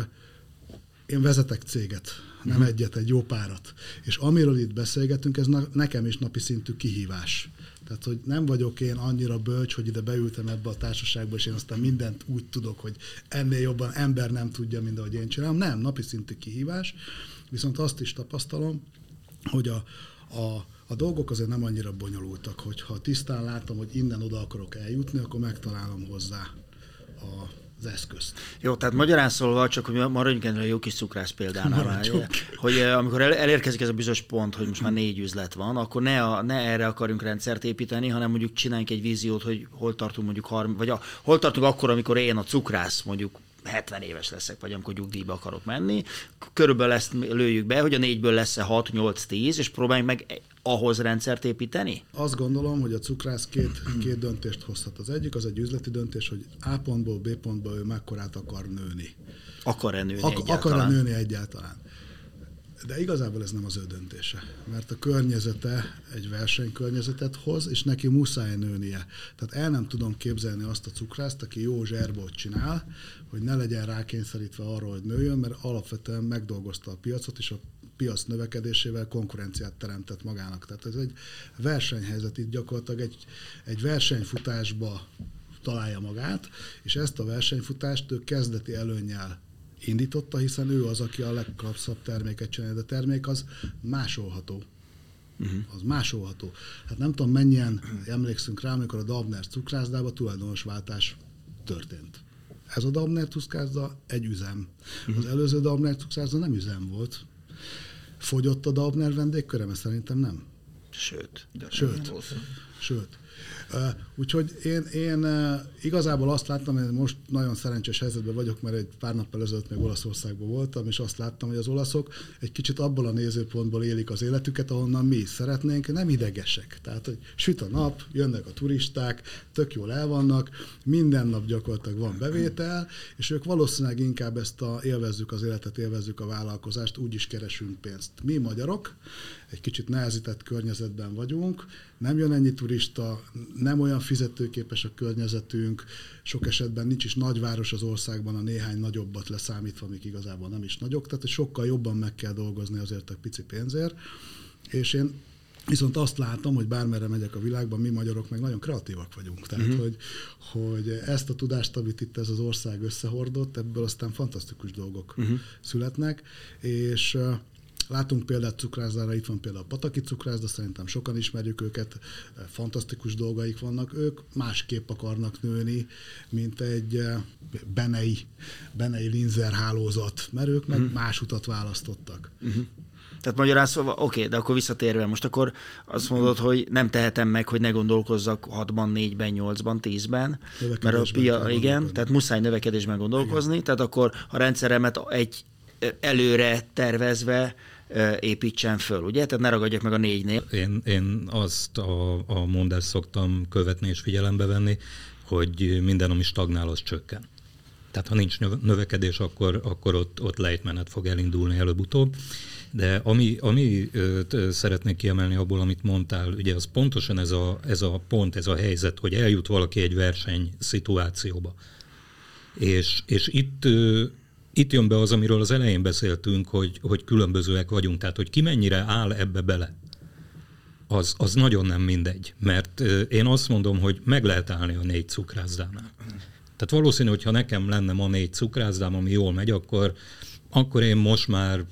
én vezetek céget, nem uh-huh. egyet, egy jó párat. És amiről itt beszélgetünk, ez nekem is napi szintű kihívás. Tehát, hogy nem vagyok én annyira bölcs, hogy ide beültem ebbe a társaságba, és én aztán mindent úgy tudok, hogy ennél jobban ember nem tudja, mint ahogy én csinálom. Nem, napi szintű kihívás. Viszont azt is tapasztalom, hogy a, a, a dolgok azért nem annyira bonyolultak, hogyha tisztán látom, hogy innen oda akarok eljutni, akkor megtalálom hozzá a az eszközt. Jó, tehát magyarán szólva, csak hogy maradjunk ennél a jó kis cukrász példánál, hogy eh, amikor elérkezik ez a bizonyos pont, hogy most már négy üzlet van, akkor ne, a, ne erre akarjunk rendszert építeni, hanem mondjuk csináljunk egy víziót, hogy hol tartunk mondjuk, harm, vagy a, hol tartunk akkor, amikor én a cukrász mondjuk 70 éves leszek, vagy amikor nyugdíjba akarok menni, körülbelül ezt lőjük be, hogy a négyből lesz-e 6, 8, 10, és próbáljunk meg ahhoz rendszert építeni? Azt gondolom, hogy a cukrász két, két döntést hozhat. Az egyik az egy üzleti döntés, hogy A pontból B pontból ő mekkorát akar nőni. Akar-e nőni Ak- egyáltalán? Akar-e nőni egyáltalán. De igazából ez nem az ő döntése, mert a környezete egy versenykörnyezetet hoz, és neki muszáj nőnie. Tehát el nem tudom képzelni azt a cukrászt, aki jó zserbot csinál, hogy ne legyen rákényszerítve arra, hogy nőjön, mert alapvetően megdolgozta a piacot, és a piac növekedésével konkurenciát teremtett magának. Tehát ez egy versenyhelyzet, itt gyakorlatilag egy, egy versenyfutásba találja magát, és ezt a versenyfutást ő kezdeti előnyel indította, hiszen ő az, aki a legkapszabb terméket csinálja, de a termék az másolható. Uh-huh. Az másolható. Hát nem tudom, mennyien emlékszünk rá, amikor a Dabner cukrászdába tulajdonosváltás történt. Ez a Dabner cukrászda egy üzem. Uh-huh. Az előző Dabner cukrászda nem üzem volt. Fogyott a Dabner vendégköre, mert szerintem nem. Sőt. De Sőt. Sőt. Úgyhogy én, én igazából azt láttam, hogy most nagyon szerencsés helyzetben vagyok, mert egy pár nappal ezelőtt még Olaszországban voltam, és azt láttam, hogy az olaszok egy kicsit abból a nézőpontból élik az életüket, ahonnan mi szeretnénk, nem idegesek. Tehát, hogy süt a nap, jönnek a turisták, tök jól el vannak, minden nap gyakorlatilag van bevétel, és ők valószínűleg inkább ezt a élvezzük az életet, élvezzük a vállalkozást, úgy is keresünk pénzt. Mi magyarok egy kicsit nehezített környezetben vagyunk, nem jön ennyi turista, nem olyan fizetőképes a környezetünk, sok esetben nincs is nagyváros az országban, a néhány nagyobbat leszámítva, amik igazából nem is nagyok, tehát sokkal jobban meg kell dolgozni azért a pici pénzért, és én Viszont azt látom, hogy bármerre megyek a világban, mi magyarok meg nagyon kreatívak vagyunk. Tehát, uh-huh. hogy, hogy ezt a tudást, amit itt ez az ország összehordott, ebből aztán fantasztikus dolgok uh-huh. születnek, és Látunk példát cukrászdára, itt van például a Pataki cukrászda, szerintem sokan ismerjük őket, fantasztikus dolgaik vannak. Ők másképp akarnak nőni, mint egy Benei, Benei Linzer hálózat, mert ők meg uh-huh. más utat választottak. Uh-huh. Tehát magyarán szóval, oké, de akkor visszatérve, most akkor azt mondod, hogy nem tehetem meg, hogy ne gondolkozzak 6-ban, 4-ben, 8-ban, 10-ben, mert a pia, igen, tehát muszáj növekedésben gondolkozni, igen. tehát akkor a rendszeremet egy előre tervezve építsen föl, ugye? Tehát ne ragadjak meg a négynél. Én, én azt a, a mondást szoktam követni és figyelembe venni, hogy minden, ami stagnál, az csökken. Tehát ha nincs növekedés, akkor, akkor ott, ott lejtmenet fog elindulni előbb-utóbb. De ami, ami szeretnék kiemelni abból, amit mondtál, ugye az pontosan ez a, ez a pont, ez a helyzet, hogy eljut valaki egy verseny szituációba. És, és itt itt jön be az, amiről az elején beszéltünk, hogy, hogy különbözőek vagyunk, tehát hogy ki mennyire áll ebbe bele. Az, az nagyon nem mindegy, mert én azt mondom, hogy meg lehet állni a négy cukrászdánál. Tehát valószínű, hogy ha nekem lenne ma négy cukrászdám, ami jól megy, akkor, akkor én most már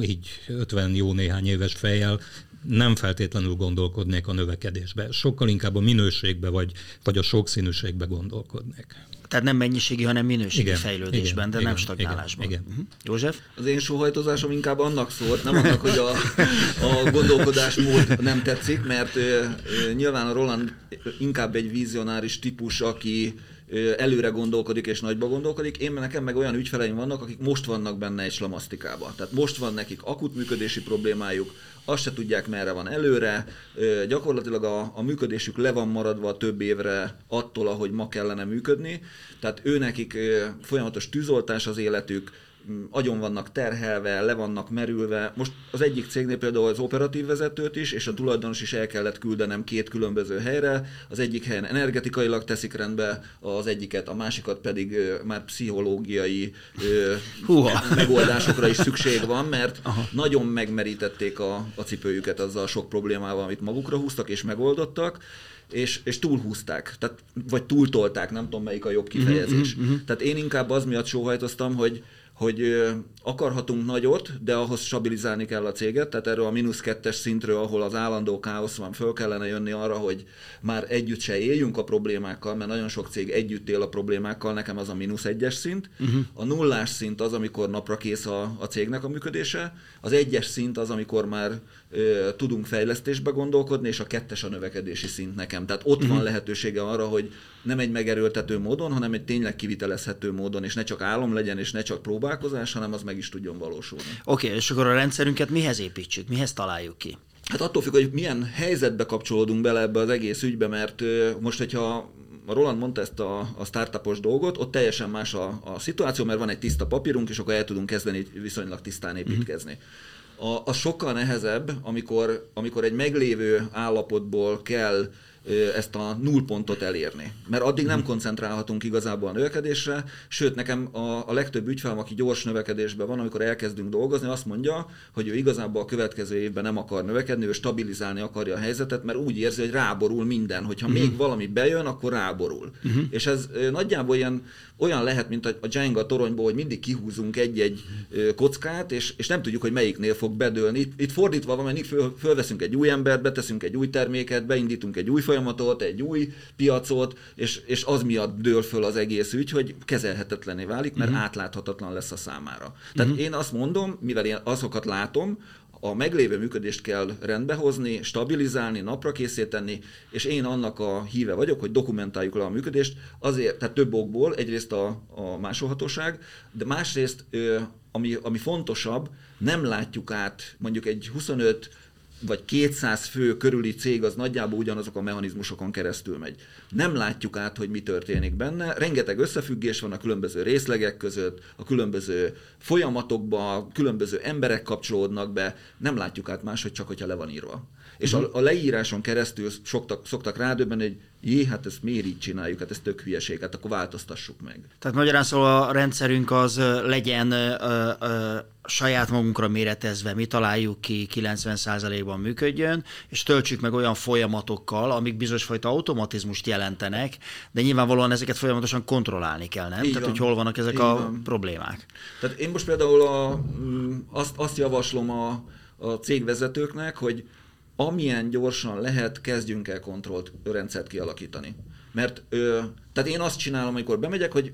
így 50 jó néhány éves fejjel nem feltétlenül gondolkodnék a növekedésbe. Sokkal inkább a minőségbe vagy, vagy a sokszínűségbe gondolkodnék. Tehát nem mennyiségi, hanem minőségi igen, fejlődésben, igen, de igen, nem stagnálásban. Igen, igen. Uh-huh. József? Az én sóhajtozásom inkább annak szólt, nem annak, hogy a, a gondolkodásmód nem tetszik, mert ö, ö, nyilván a Roland inkább egy vizionáris típus, aki előre gondolkodik és nagyba gondolkodik. Én nekem meg olyan ügyfeleim vannak, akik most vannak benne egy slamasztikába. Tehát most van nekik akut működési problémájuk, azt se tudják, merre van előre, gyakorlatilag a, a működésük le van maradva több évre attól, ahogy ma kellene működni, tehát ő nekik folyamatos tűzoltás az életük, agyon vannak terhelve, le vannak merülve. Most az egyik cégnél például az operatív vezetőt is, és a tulajdonos is el kellett küldenem két különböző helyre. Az egyik helyen energetikailag teszik rendbe az egyiket, a másikat pedig már pszichológiai Húha. megoldásokra is szükség van, mert Aha. nagyon megmerítették a, a cipőjüket azzal a sok problémával, amit magukra húztak és megoldottak és, és túlhúzták, tehát, vagy túltolták, nem tudom melyik a jobb kifejezés. Uh-huh, uh-huh. Tehát én inkább az miatt sóhajtoztam, hogy, hogy akarhatunk nagyot, de ahhoz stabilizálni kell a céget, tehát erről a mínusz kettes szintről, ahol az állandó káosz van, föl kellene jönni arra, hogy már együtt se éljünk a problémákkal, mert nagyon sok cég együtt él a problémákkal, nekem az a mínusz egyes szint. Uh-huh. A nullás szint az, amikor napra kész a, a cégnek a működése, az egyes szint az, amikor már ö, tudunk fejlesztésbe gondolkodni, és a kettes a növekedési szint nekem. Tehát ott uh-huh. van lehetősége arra, hogy nem egy megerőltető módon, hanem egy tényleg kivitelezhető módon, és ne csak álom legyen, és ne csak próbálkozás, hanem az meg is tudjon valósulni. Oké, okay, és akkor a rendszerünket mihez építsük, mihez találjuk ki? Hát attól függ, hogy milyen helyzetbe kapcsolódunk bele ebbe az egész ügybe, mert most, hogyha a Roland mondta ezt a, a startupos dolgot, ott teljesen más a, a szituáció, mert van egy tiszta papírunk, és akkor el tudunk kezdeni viszonylag tisztán építkezni. A, a sokkal nehezebb, amikor, amikor egy meglévő állapotból kell ezt a nullpontot elérni. Mert addig nem koncentrálhatunk igazából a növekedésre, sőt nekem a, a legtöbb ügyfelem, aki gyors növekedésben van, amikor elkezdünk dolgozni, azt mondja, hogy ő igazából a következő évben nem akar növekedni, ő stabilizálni akarja a helyzetet, mert úgy érzi, hogy ráborul minden, hogyha uh-huh. még valami bejön, akkor ráborul. Uh-huh. És ez nagyjából ilyen olyan lehet, mint a Jenga toronyból, hogy mindig kihúzunk egy-egy kockát, és, és nem tudjuk, hogy melyiknél fog bedőlni. Itt, itt fordítva van, mert föl, fölveszünk egy új embert, beteszünk egy új terméket, beindítunk egy új folyamatot, egy új piacot, és, és az miatt dől föl az egész ügy, hogy kezelhetetlené válik, mert uh-huh. átláthatatlan lesz a számára. Tehát uh-huh. én azt mondom, mivel én azokat látom, a meglévő működést kell rendbehozni, stabilizálni, napra készíteni, és én annak a híve vagyok, hogy dokumentáljuk le a működést, azért, tehát több okból, egyrészt a, a másolhatóság, de másrészt, ami, ami fontosabb, nem látjuk át mondjuk egy 25 vagy 200 fő körüli cég az nagyjából ugyanazok a mechanizmusokon keresztül megy. Nem látjuk át, hogy mi történik benne. Rengeteg összefüggés van a különböző részlegek között, a különböző folyamatokban, a különböző emberek kapcsolódnak be. Nem látjuk át máshogy csak, hogyha le van írva. És a, a leíráson keresztül szoktak, szoktak rádöbbenni, hogy jé, hát ezt miért így csináljuk, hát ez tök hülyeség, hát akkor változtassuk meg. Tehát magyarán szóval a rendszerünk az legyen ö, ö, saját magunkra méretezve mi találjuk ki 90%-ban működjön, és töltsük meg olyan folyamatokkal, amik bizonyos fajta automatizmust jelentenek, de nyilvánvalóan ezeket folyamatosan kontrollálni kell, nem? Így Tehát, van. hogy hol vannak ezek Így a van. problémák. Tehát én most például a, mm, azt, azt javaslom a, a cégvezetőknek, hogy amilyen gyorsan lehet, kezdjünk el kontrollt rendszert kialakítani. Mert ö, tehát én azt csinálom, amikor bemegyek, hogy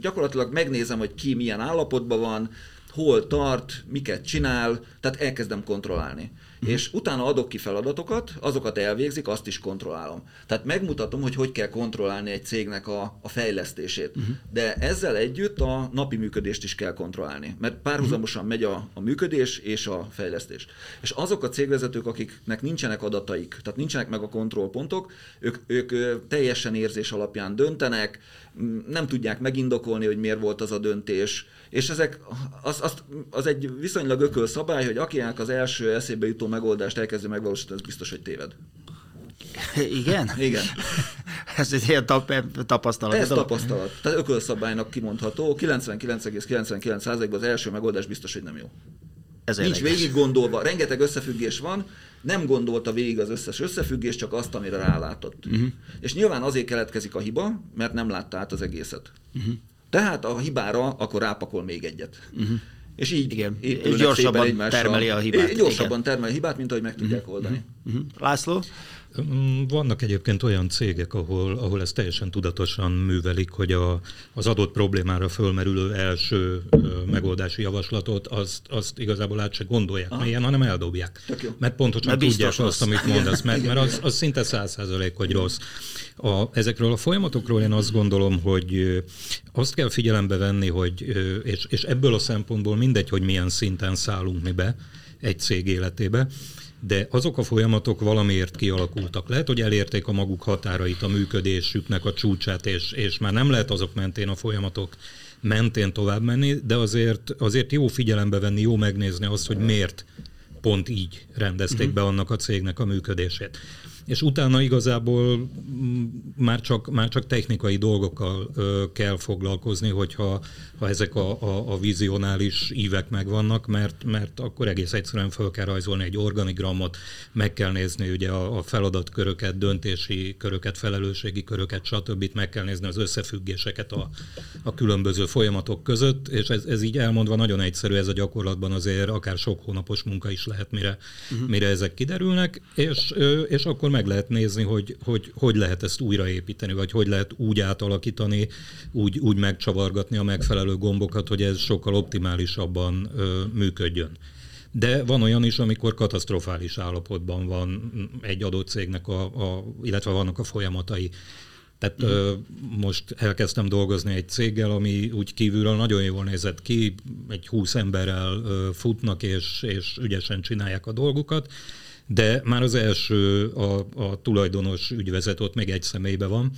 gyakorlatilag megnézem, hogy ki milyen állapotban van, hol tart, miket csinál, tehát elkezdem kontrollálni. Uh-huh. És utána adok ki feladatokat, azokat elvégzik, azt is kontrollálom. Tehát megmutatom, hogy hogy kell kontrollálni egy cégnek a, a fejlesztését. Uh-huh. De ezzel együtt a napi működést is kell kontrollálni, mert párhuzamosan megy a, a működés és a fejlesztés. És azok a cégvezetők, akiknek nincsenek adataik, tehát nincsenek meg a kontrollpontok, ők, ők teljesen érzés alapján döntenek, nem tudják megindokolni, hogy miért volt az a döntés, és ezek, az, az, az egy viszonylag ököl szabály, hogy akinek az első eszébe jutó megoldást elkezdi megvalósítani, az biztos, hogy téved. Igen? Igen. Ez egy ilyen tap, tapasztalat. Ez tapasztalat. Tehát ökölszabálynak kimondható. 99,99%-ban az első megoldás biztos, hogy nem jó. Ez Nincs érdekes. végig gondolva, rengeteg összefüggés van, nem gondolta végig az összes összefüggés, csak azt, amire rálátott. Uh-huh. És nyilván azért keletkezik a hiba, mert nem látta át az egészet. Uh-huh. Tehát a hibára akkor rápakol még egyet. Uh-huh. És így Igen. És gyorsabban termeli a hibát. Gyorsabban Igen. termeli a hibát, mint ahogy meg tudják oldani. Uh-huh. László? Mm, Vannak egyébként olyan cégek, ahol, ahol ezt teljesen tudatosan művelik, hogy a, az adott problémára fölmerülő első ö, megoldási javaslatot, azt, azt igazából át se gondolják Aha. mélyen, hanem eldobják. Mert pontosan Mert tudják azt, rossz. amit mondasz, mert, mert az, az szinte száz százalék, hogy rossz. A, ezekről a folyamatokról én azt gondolom, hogy azt kell figyelembe venni, hogy, és, és ebből a szempontból mindegy, hogy milyen szinten szállunk mi be egy cég életébe, de azok a folyamatok valamiért kialakultak. Lehet, hogy elérték a maguk határait, a működésüknek a csúcsát, és, és már nem lehet azok mentén a folyamatok mentén tovább menni, de azért, azért jó figyelembe venni, jó megnézni azt, hogy miért pont így rendezték be annak a cégnek a működését. És utána igazából mm, már csak, már csak technikai dolgokkal ö, kell foglalkozni, hogyha ha ezek a, a, a vizionális ívek megvannak, mert, mert akkor egész egyszerűen fel kell rajzolni egy organigramot, meg kell nézni ugye a, a feladatköröket, döntési köröket, felelősségi köröket, stb. meg kell nézni az összefüggéseket a, a különböző folyamatok között, és ez, ez így elmondva nagyon egyszerű, ez a gyakorlatban azért akár sok hónapos munka is lehet, mire, uh-huh. mire ezek kiderülnek, és, és akkor meg lehet nézni, hogy, hogy hogy lehet ezt újraépíteni, vagy hogy lehet úgy átalakítani, úgy, úgy megcsavargatni a megfelelő gombokat, hogy ez sokkal optimálisabban ö, működjön. De van olyan is, amikor katasztrofális állapotban van egy adott cégnek, a, a, illetve vannak a folyamatai. Tehát ö, most elkezdtem dolgozni egy céggel, ami úgy kívülről nagyon jól nézett ki, egy 20 emberrel ö, futnak és, és ügyesen csinálják a dolgukat, de már az első, a, a tulajdonos ügyvezet ott még egy személybe van,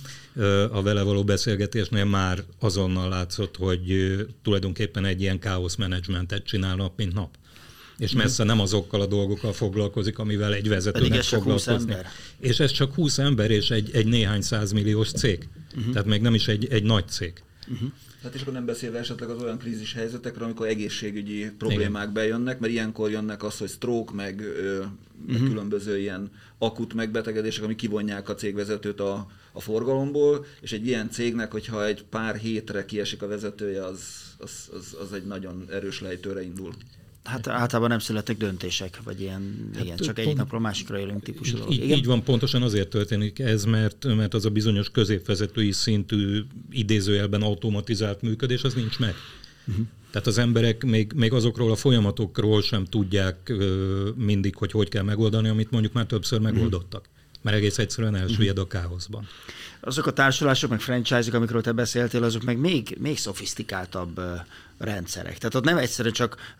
a vele való beszélgetésnél már azonnal látszott, hogy tulajdonképpen egy ilyen káoszmenedzsmentet csinál nap, mint nap és messze nem azokkal a dolgokkal foglalkozik, amivel egy vezetőnek ez csak 20 foglalkozni. És ez csak 20 ember, és egy, egy néhány százmilliós cég. Uh-huh. Tehát még nem is egy, egy nagy cég. Uh-huh. Hát és akkor nem beszélve esetleg az olyan krízis helyzetekről, amikor egészségügyi problémák Igen. bejönnek, mert ilyenkor jönnek az, hogy stroke, meg, ö, uh-huh. különböző ilyen akut megbetegedések, ami kivonják a cégvezetőt a, a forgalomból, és egy ilyen cégnek, hogyha egy pár hétre kiesik a vezetője, az, az, az, az egy nagyon erős lejtőre indul. Hát általában nem születnek döntések, vagy ilyen, hát, igen, csak egyik pont- napról másikra élünk típusú dolog. Így, Igen? így van, pontosan azért történik ez, mert, mert az a bizonyos középvezetői szintű idézőjelben automatizált működés, az nincs meg. Uh-huh. Tehát az emberek még, még azokról a folyamatokról sem tudják ö, mindig, hogy hogy kell megoldani, amit mondjuk már többször megoldottak. Mert egész egyszerűen elsüllyed a káoszban. Azok a társulások, meg franchise-ok, amikről te beszéltél, azok meg még, még szofisztikáltabb rendszerek. Tehát ott nem egyszerűen csak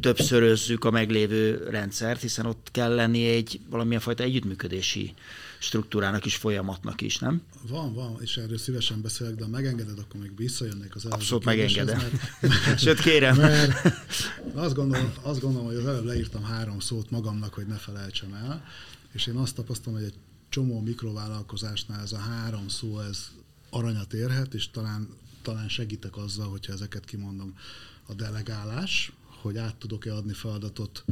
többszörözzük a meglévő rendszert, hiszen ott kell lenni egy valamilyen fajta együttműködési struktúrának is, folyamatnak is, nem? Van, van, és erről szívesen beszélek, de ha megengeded, akkor még visszajönnék az előző Abszolút megengedem. mert- Sőt, kérem. Mert azt gondolom, azt gondolom, hogy az előbb leírtam három szót magamnak, hogy ne felejtsem el, és én azt tapasztalom, hogy egy csomó mikrovállalkozásnál ez a három szó, ez aranyat érhet, és talán, talán segítek azzal, hogyha ezeket kimondom. A delegálás, hogy át tudok-e adni feladatot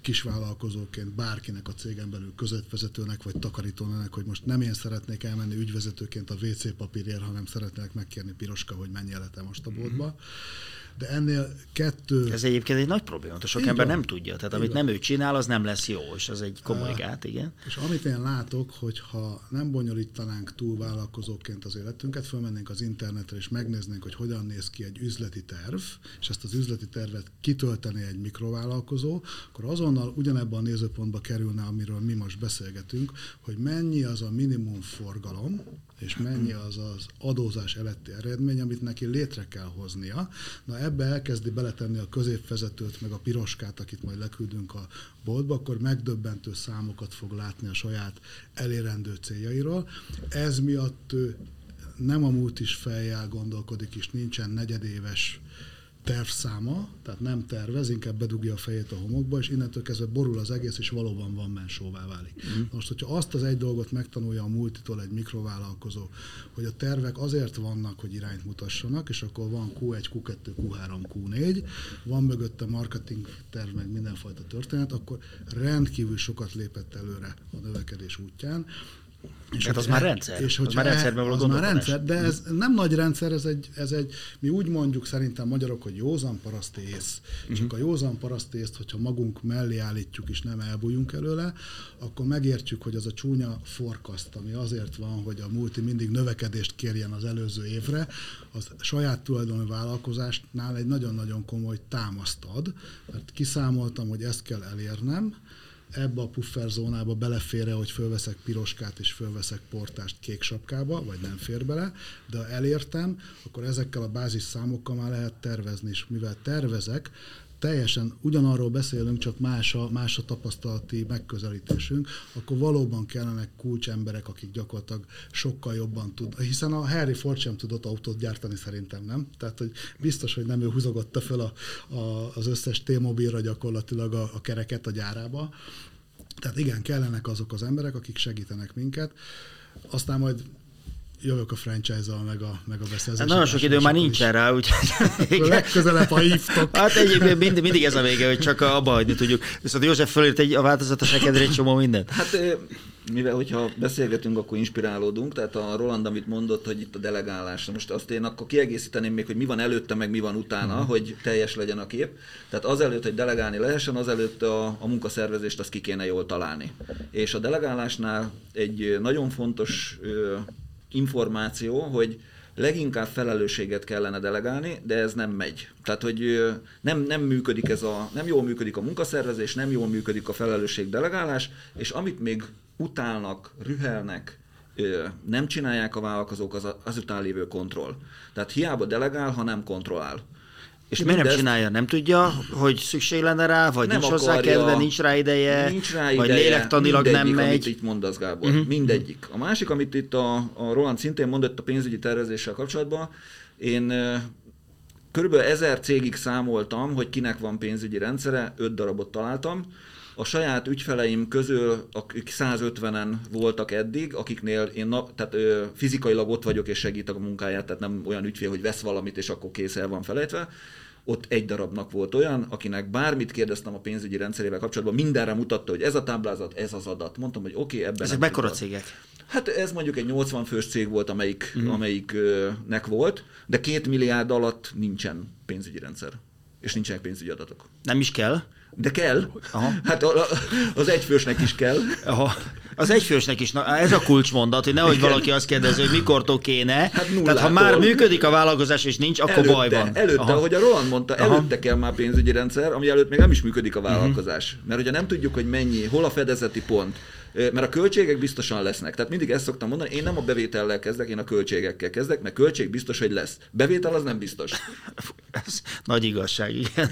kisvállalkozóként bárkinek a cégen belül közvetvezetőnek vagy takarítónak, hogy most nem én szeretnék elmenni ügyvezetőként a WC papírért, hanem szeretnék megkérni Piroska, hogy menj el te most a boltba. Mm-hmm de ennél kettő... Ez egyébként egy nagy probléma, sok ember van. nem tudja. Tehát amit nem ő csinál, az nem lesz jó, és az egy komoly gát, igen. És amit én látok, hogy ha nem bonyolítanánk túl vállalkozóként az életünket, fölmennénk az internetre, és megnéznénk, hogy hogyan néz ki egy üzleti terv, és ezt az üzleti tervet kitölteni egy mikrovállalkozó, akkor azonnal ugyanebben a nézőpontba kerülne, amiről mi most beszélgetünk, hogy mennyi az a minimum forgalom, és mennyi az az adózás eletti eredmény, amit neki létre kell hoznia. Na ebbe elkezdi beletenni a középvezetőt, meg a piroskát, akit majd leküldünk a boltba, akkor megdöbbentő számokat fog látni a saját elérendő céljairól. Ez miatt nem a múlt is fejjel gondolkodik, és nincsen negyedéves tervszáma, tehát nem tervez, inkább bedugja a fejét a homokba, és innentől kezdve borul az egész, és valóban van mensóvá válik. Mm. Most, hogyha azt az egy dolgot megtanulja a multitól egy mikrovállalkozó, hogy a tervek azért vannak, hogy irányt mutassanak, és akkor van Q1, Q2, Q3, Q4, van mögötte marketing terv, meg mindenfajta történet, akkor rendkívül sokat lépett előre a növekedés útján, és hát az már rendszer. És az már rendszerben való az már rendszer, de ez nem nagy rendszer, ez egy, ez egy, mi úgy mondjuk szerintem magyarok, hogy józan paraszti ész. Uh-huh. Csak a józan paraszti észt, hogyha magunk mellé állítjuk és nem elbújunk előle, akkor megértjük, hogy az a csúnya forkaszt, ami azért van, hogy a multi mindig növekedést kérjen az előző évre, az saját tulajdonú vállalkozásnál egy nagyon-nagyon komoly támaszt ad, mert kiszámoltam, hogy ezt kell elérnem, ebbe a pufferzónába belefér hogy fölveszek piroskát és fölveszek portást kék sapkába, vagy nem fér bele, de ha elértem, akkor ezekkel a bázis számokkal már lehet tervezni, és mivel tervezek, teljesen ugyanarról beszélünk, csak más a, más a tapasztalati megközelítésünk, akkor valóban kellenek kulcsemberek, akik gyakorlatilag sokkal jobban tud. Hiszen a Harry Ford sem tudott autót gyártani szerintem, nem? Tehát, hogy biztos, hogy nem ő húzogatta fel a, a, az összes T-mobilra gyakorlatilag a, a kereket a gyárába. Tehát igen, kellenek azok az emberek, akik segítenek minket. Aztán majd jövök a franchise-al, meg a, meg a beszerzéssel. Hát nagyon sok idő már nincsen rá, úgyhogy... Legközelebb, ha hívtok. Hát egyébként mindig, mindig ez a vége, hogy csak abba hagyni tudjuk. Viszont József fölírt egy, a változatos ekedre egy csomó mindent. Hát mivel hogyha beszélgetünk, akkor inspirálódunk, tehát a Roland, amit mondott, hogy itt a delegálás, most azt én akkor kiegészíteném még, hogy mi van előtte, meg mi van utána, uh-huh. hogy teljes legyen a kép. Tehát azelőtt, hogy delegálni lehessen, azelőtt a, a munkaszervezést azt ki kéne jól találni. És a delegálásnál egy nagyon fontos információ, hogy leginkább felelősséget kellene delegálni, de ez nem megy. Tehát, hogy nem, nem működik ez a, nem jól működik a munkaszervezés, nem jól működik a felelősség delegálás, és amit még utálnak, rühelnek, nem csinálják a vállalkozók, az azután lévő kontroll. Tehát hiába delegál, ha nem kontrollál. És miért nem csinálja? Nem tudja, hogy szükség lenne rá, vagy nem nincs hozzá kedve, nincs rá ideje, nincs rá ideje vagy lélektanilag nem megy? amit itt mondasz, Gábor. Uh-huh. Mindegyik. A másik, amit itt a, a Roland szintén mondott a pénzügyi tervezéssel kapcsolatban, én körülbelül ezer cégig számoltam, hogy kinek van pénzügyi rendszere, öt darabot találtam. A saját ügyfeleim közül, akik 150-en voltak eddig, akiknél én nap, tehát ö, fizikailag ott vagyok és segítek a munkáját, tehát nem olyan ügyfél, hogy vesz valamit és akkor kész el van felejtve ott egy darabnak volt olyan, akinek bármit kérdeztem a pénzügyi rendszerével kapcsolatban, mindenre mutatta, hogy ez a táblázat, ez az adat. Mondtam, hogy oké, okay, ebben Ezek mekkora tudod. cégek? Hát ez mondjuk egy 80 fős cég volt, amelyik, uh-huh. amelyiknek volt, de két milliárd alatt nincsen pénzügyi rendszer. És nincsenek pénzügyi adatok. Nem is kell? De kell. Aha. Hát az egyfősnek is kell. Aha. Az egyfősnek is, na, ez a kulcsmondat, hogy nehogy valaki azt kérdezi, hogy mikortól kéne. Hát Tehát ha már működik a vállalkozás és nincs, akkor előtte, baj van. Előtte, Aha. ahogy a Roland mondta, Aha. előtte kell már pénzügyi rendszer, ami előtt még nem is működik a vállalkozás. Uh-huh. Mert ugye nem tudjuk, hogy mennyi, hol a fedezeti pont, mert a költségek biztosan lesznek. Tehát mindig ezt szoktam mondani, én nem a bevétellel kezdek, én a költségekkel kezdek, mert költség biztos, hogy lesz. Bevétel az nem biztos. Ez nagy igazság, igen.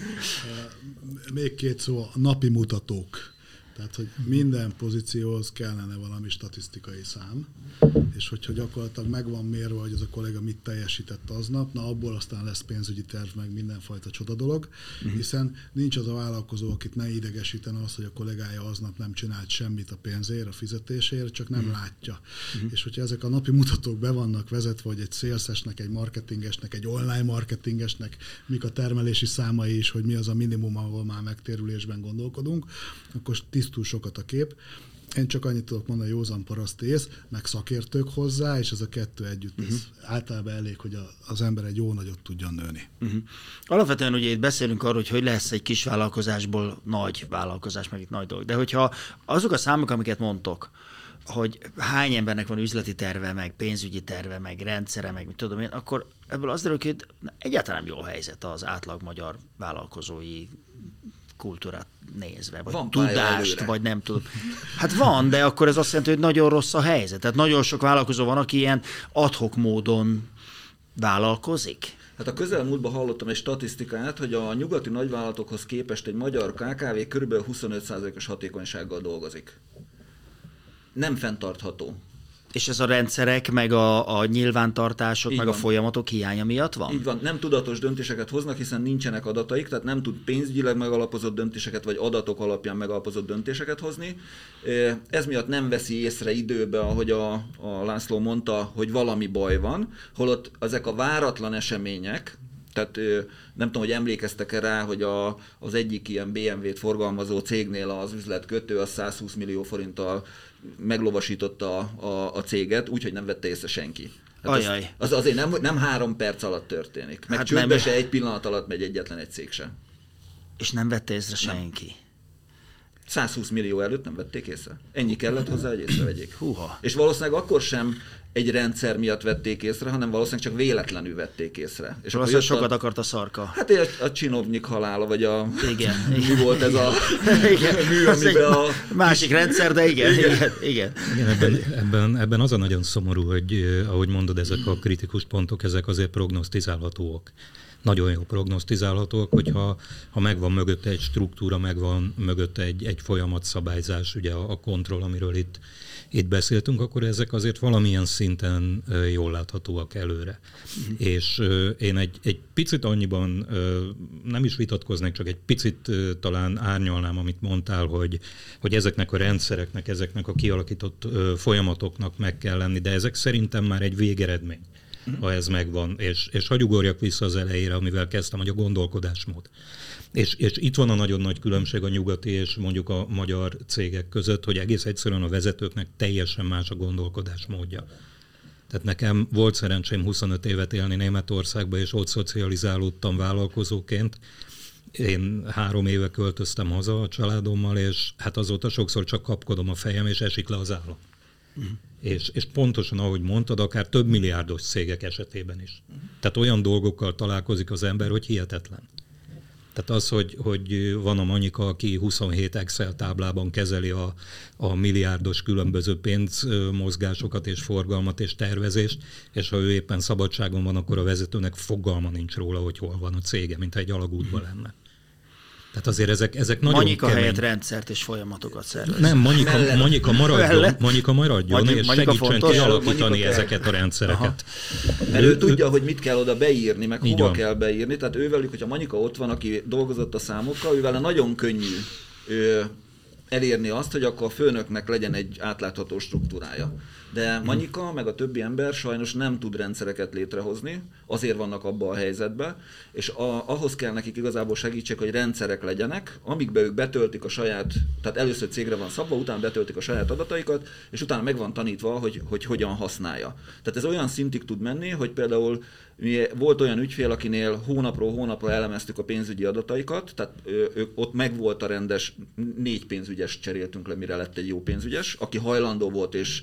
Még két szó, a napi mutatók. Tehát, hogy minden pozícióhoz kellene valami statisztikai szám, és hogyha gyakorlatilag meg van mérve, hogy az a kollega mit teljesített aznap, na abból aztán lesz pénzügyi terv, meg mindenfajta csoda dolog, uh-huh. hiszen nincs az a vállalkozó, akit ne idegesítene az, hogy a kollégája aznap nem csinált semmit a pénzért, a fizetésért, csak nem uh-huh. látja. Uh-huh. És hogyha ezek a napi mutatók be vannak vezetve, hogy egy szélszesnek, egy marketingesnek, egy online marketingesnek mik a termelési számai is, hogy mi az a minimum, ahol már megtérülésben gondolkodunk, akkor tisztul sokat a kép. Én csak annyit tudok mondani, józan parasztész, meg szakértők hozzá, és ez a kettő együtt, uh-huh. általában elég, hogy a, az ember egy jó nagyot tudjon nőni. Uh-huh. Alapvetően ugye itt beszélünk arról, hogy hogy lesz egy kis vállalkozásból nagy vállalkozás, meg itt nagy dolog. De hogyha azok a számok, amiket mondtok, hogy hány embernek van üzleti terve, meg pénzügyi terve, meg rendszere, meg mit tudom én, akkor ebből az derül hogy egyáltalán nem jó helyzet az átlag magyar vállalkozói kultúrát nézve, vagy van tudást, vagy nem tudom. Hát van, de akkor ez azt jelenti, hogy nagyon rossz a helyzet. Tehát nagyon sok vállalkozó van, aki ilyen adhok módon vállalkozik. Hát a közelmúltban hallottam egy statisztikát, hogy a nyugati nagyvállalatokhoz képest egy magyar KKV kb. 25%-os hatékonysággal dolgozik. Nem fenntartható. És ez a rendszerek, meg a, a nyilvántartások, Így meg van. a folyamatok hiánya miatt van? Így van, nem tudatos döntéseket hoznak, hiszen nincsenek adataik, tehát nem tud pénzügyileg megalapozott döntéseket, vagy adatok alapján megalapozott döntéseket hozni. Ez miatt nem veszi észre időbe, ahogy a, a László mondta, hogy valami baj van, holott ezek a váratlan események, tehát nem tudom, hogy emlékeztek-e rá, hogy a, az egyik ilyen BMW-t forgalmazó cégnél az üzletkötő az 120 millió forinttal meglovasította a, a, a céget, úgyhogy nem vette észre senki. Hát Ajaj. Az, az azért nem, nem három perc alatt történik. Meg hát csődbe nem. se egy pillanat alatt megy egyetlen egy cég sem. És nem vette észre senki. Nem. 120 millió előtt nem vették észre. Ennyi kellett hozzá, hogy észrevegyék. Húha. És valószínűleg akkor sem egy rendszer miatt vették észre, hanem valószínűleg csak véletlenül vették észre. És valószínűleg sokat a, akart a szarka. Hát a, a csinovnyik halála, vagy a... Igen. Mi volt ez a igen. mű, amiben a... Másik rendszer, de igen. Igen, igen. igen. igen ebben, ebben, ebben az a nagyon szomorú, hogy ahogy mondod, ezek a kritikus pontok, ezek azért prognosztizálhatóak nagyon jó prognosztizálhatóak, hogyha ha megvan mögötte egy struktúra, megvan mögötte egy, egy folyamatszabályzás, ugye a, a kontroll, amiről itt itt beszéltünk, akkor ezek azért valamilyen szinten jól láthatóak előre. És én egy, egy picit annyiban nem is vitatkoznék, csak egy picit talán árnyalnám, amit mondtál, hogy, hogy ezeknek a rendszereknek, ezeknek a kialakított folyamatoknak meg kell lenni, de ezek szerintem már egy végeredmény ha ez megvan, és, és hagyugorjak vissza az elejére, amivel kezdtem, hogy a gondolkodásmód. És, és itt van a nagyon nagy különbség a nyugati és mondjuk a magyar cégek között, hogy egész egyszerűen a vezetőknek teljesen más a gondolkodás módja. Tehát nekem volt szerencsém 25 évet élni Németországba, és ott szocializálódtam vállalkozóként. Én három éve költöztem haza a családommal, és hát azóta sokszor csak kapkodom a fejem, és esik le az állam. És, és pontosan, ahogy mondtad, akár több milliárdos cégek esetében is. Tehát olyan dolgokkal találkozik az ember, hogy hihetetlen. Tehát az, hogy, hogy van a Monika, aki 27 Excel táblában kezeli a, a milliárdos különböző pénzmozgásokat és forgalmat és tervezést, és ha ő éppen szabadságon van, akkor a vezetőnek fogalma nincs róla, hogy hol van a cége, mint egy alagútban lenne. Tehát azért ezek, ezek nagyon Monika kemény. helyett rendszert és folyamatokat szervez. Nem, Monika, Monika maradjon, Monika maradjon Monika, és Monika segítsen kialakítani ezeket a rendszereket. Mert ő, ő tudja, hogy mit kell oda beírni, meg hova van. kell beírni. Tehát ővelük, hogyha Monika ott van, aki dolgozott a számokkal, ővel nagyon könnyű ő, elérni azt, hogy akkor a főnöknek legyen egy átlátható struktúrája. De Manyika, meg a többi ember sajnos nem tud rendszereket létrehozni, azért vannak abba a helyzetbe, és a, ahhoz kell nekik igazából segítség, hogy rendszerek legyenek, amikbe ők betöltik a saját, tehát először cégre van szabva, utána betöltik a saját adataikat, és utána meg van tanítva, hogy, hogy hogyan használja. Tehát ez olyan szintig tud menni, hogy például mi, volt olyan ügyfél, akinél hónapról hónapra elemeztük a pénzügyi adataikat, tehát ő, ő, ott megvolt a rendes, négy pénzügyes cseréltünk le, mire lett egy jó pénzügyes, aki hajlandó volt és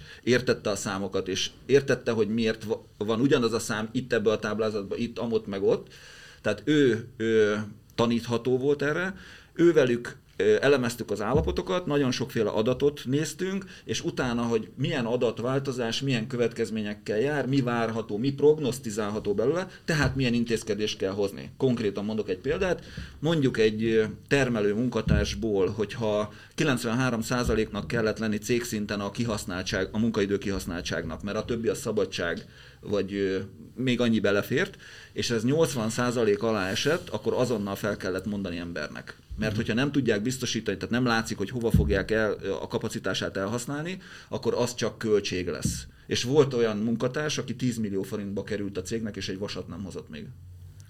értette a számokat, és értette, hogy miért van ugyanaz a szám itt ebbe a táblázatban, itt, amott, meg ott. Tehát ő, ő tanítható volt erre, ővelük elemeztük az állapotokat, nagyon sokféle adatot néztünk, és utána, hogy milyen adatváltozás, milyen következményekkel jár, mi várható, mi prognosztizálható belőle, tehát milyen intézkedést kell hozni. Konkrétan mondok egy példát, mondjuk egy termelő munkatársból, hogyha 93%-nak kellett lenni cégszinten a kihasználtság, a munkaidő kihasználtságnak, mert a többi a szabadság, vagy még annyi belefért, és ez 80% alá esett, akkor azonnal fel kellett mondani embernek. Mert hogyha nem tudják biztosítani, tehát nem látszik, hogy hova fogják el a kapacitását elhasználni, akkor az csak költség lesz. És volt olyan munkatárs, aki 10 millió forintba került a cégnek, és egy vasat nem hozott még.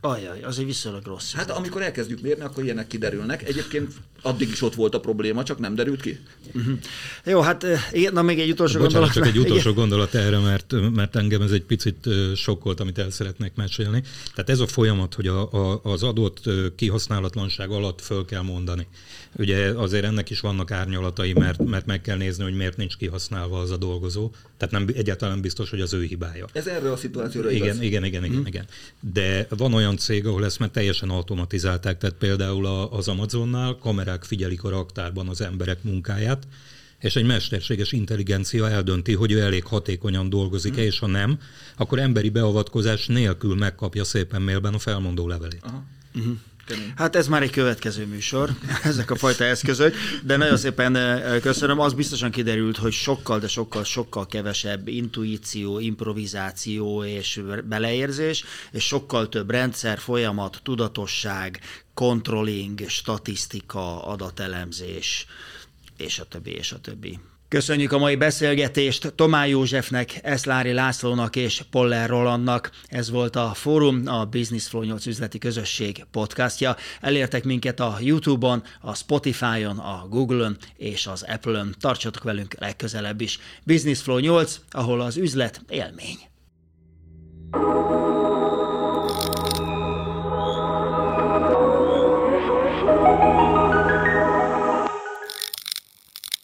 Ajaj, az egy viszonylag rossz. Hát amikor elkezdjük mérni, akkor ilyenek kiderülnek. Egyébként addig is ott volt a probléma, csak nem derült ki. Uh-huh. Jó, hát igen, na még egy utolsó Bocsánat, gondolat. csak egy utolsó igen. gondolat erre, mert, mert engem ez egy picit sokkolt, amit el szeretnék mesélni. Tehát ez a folyamat, hogy a, a, az adott kihasználatlanság alatt föl kell mondani. Ugye azért ennek is vannak árnyalatai, mert, mert meg kell nézni, hogy miért nincs kihasználva az a dolgozó. Tehát nem, egyáltalán biztos, hogy az ő hibája. Ez erről a szituációra igen, igaz. Igen, igen, igen, hmm. igen. De van olyan cég, ahol ezt már teljesen automatizálták, tehát például az Amazonnál kamerák figyelik a raktárban az emberek munkáját, és egy mesterséges intelligencia eldönti, hogy ő elég hatékonyan dolgozik-e, hmm. és ha nem, akkor emberi beavatkozás nélkül megkapja szépen mailben a felmondó levelét. Aha. Uh-huh. Kemény. Hát ez már egy következő műsor, ezek a fajta eszközök, de nagyon szépen eh, köszönöm. Az biztosan kiderült, hogy sokkal, de sokkal, sokkal kevesebb intuíció, improvizáció és beleérzés, és sokkal több rendszer, folyamat, tudatosság, controlling, statisztika, adatelemzés, és a többi, és a többi. Köszönjük a mai beszélgetést Tomá Józsefnek, Eszlári Lászlónak és Poller Rolandnak. Ez volt a Fórum, a Business Flow 8 üzleti közösség podcastja. Elértek minket a YouTube-on, a Spotify-on, a Google-on és az Apple-on. Tartsatok velünk legközelebb is. Business Flow 8, ahol az üzlet élmény. thank you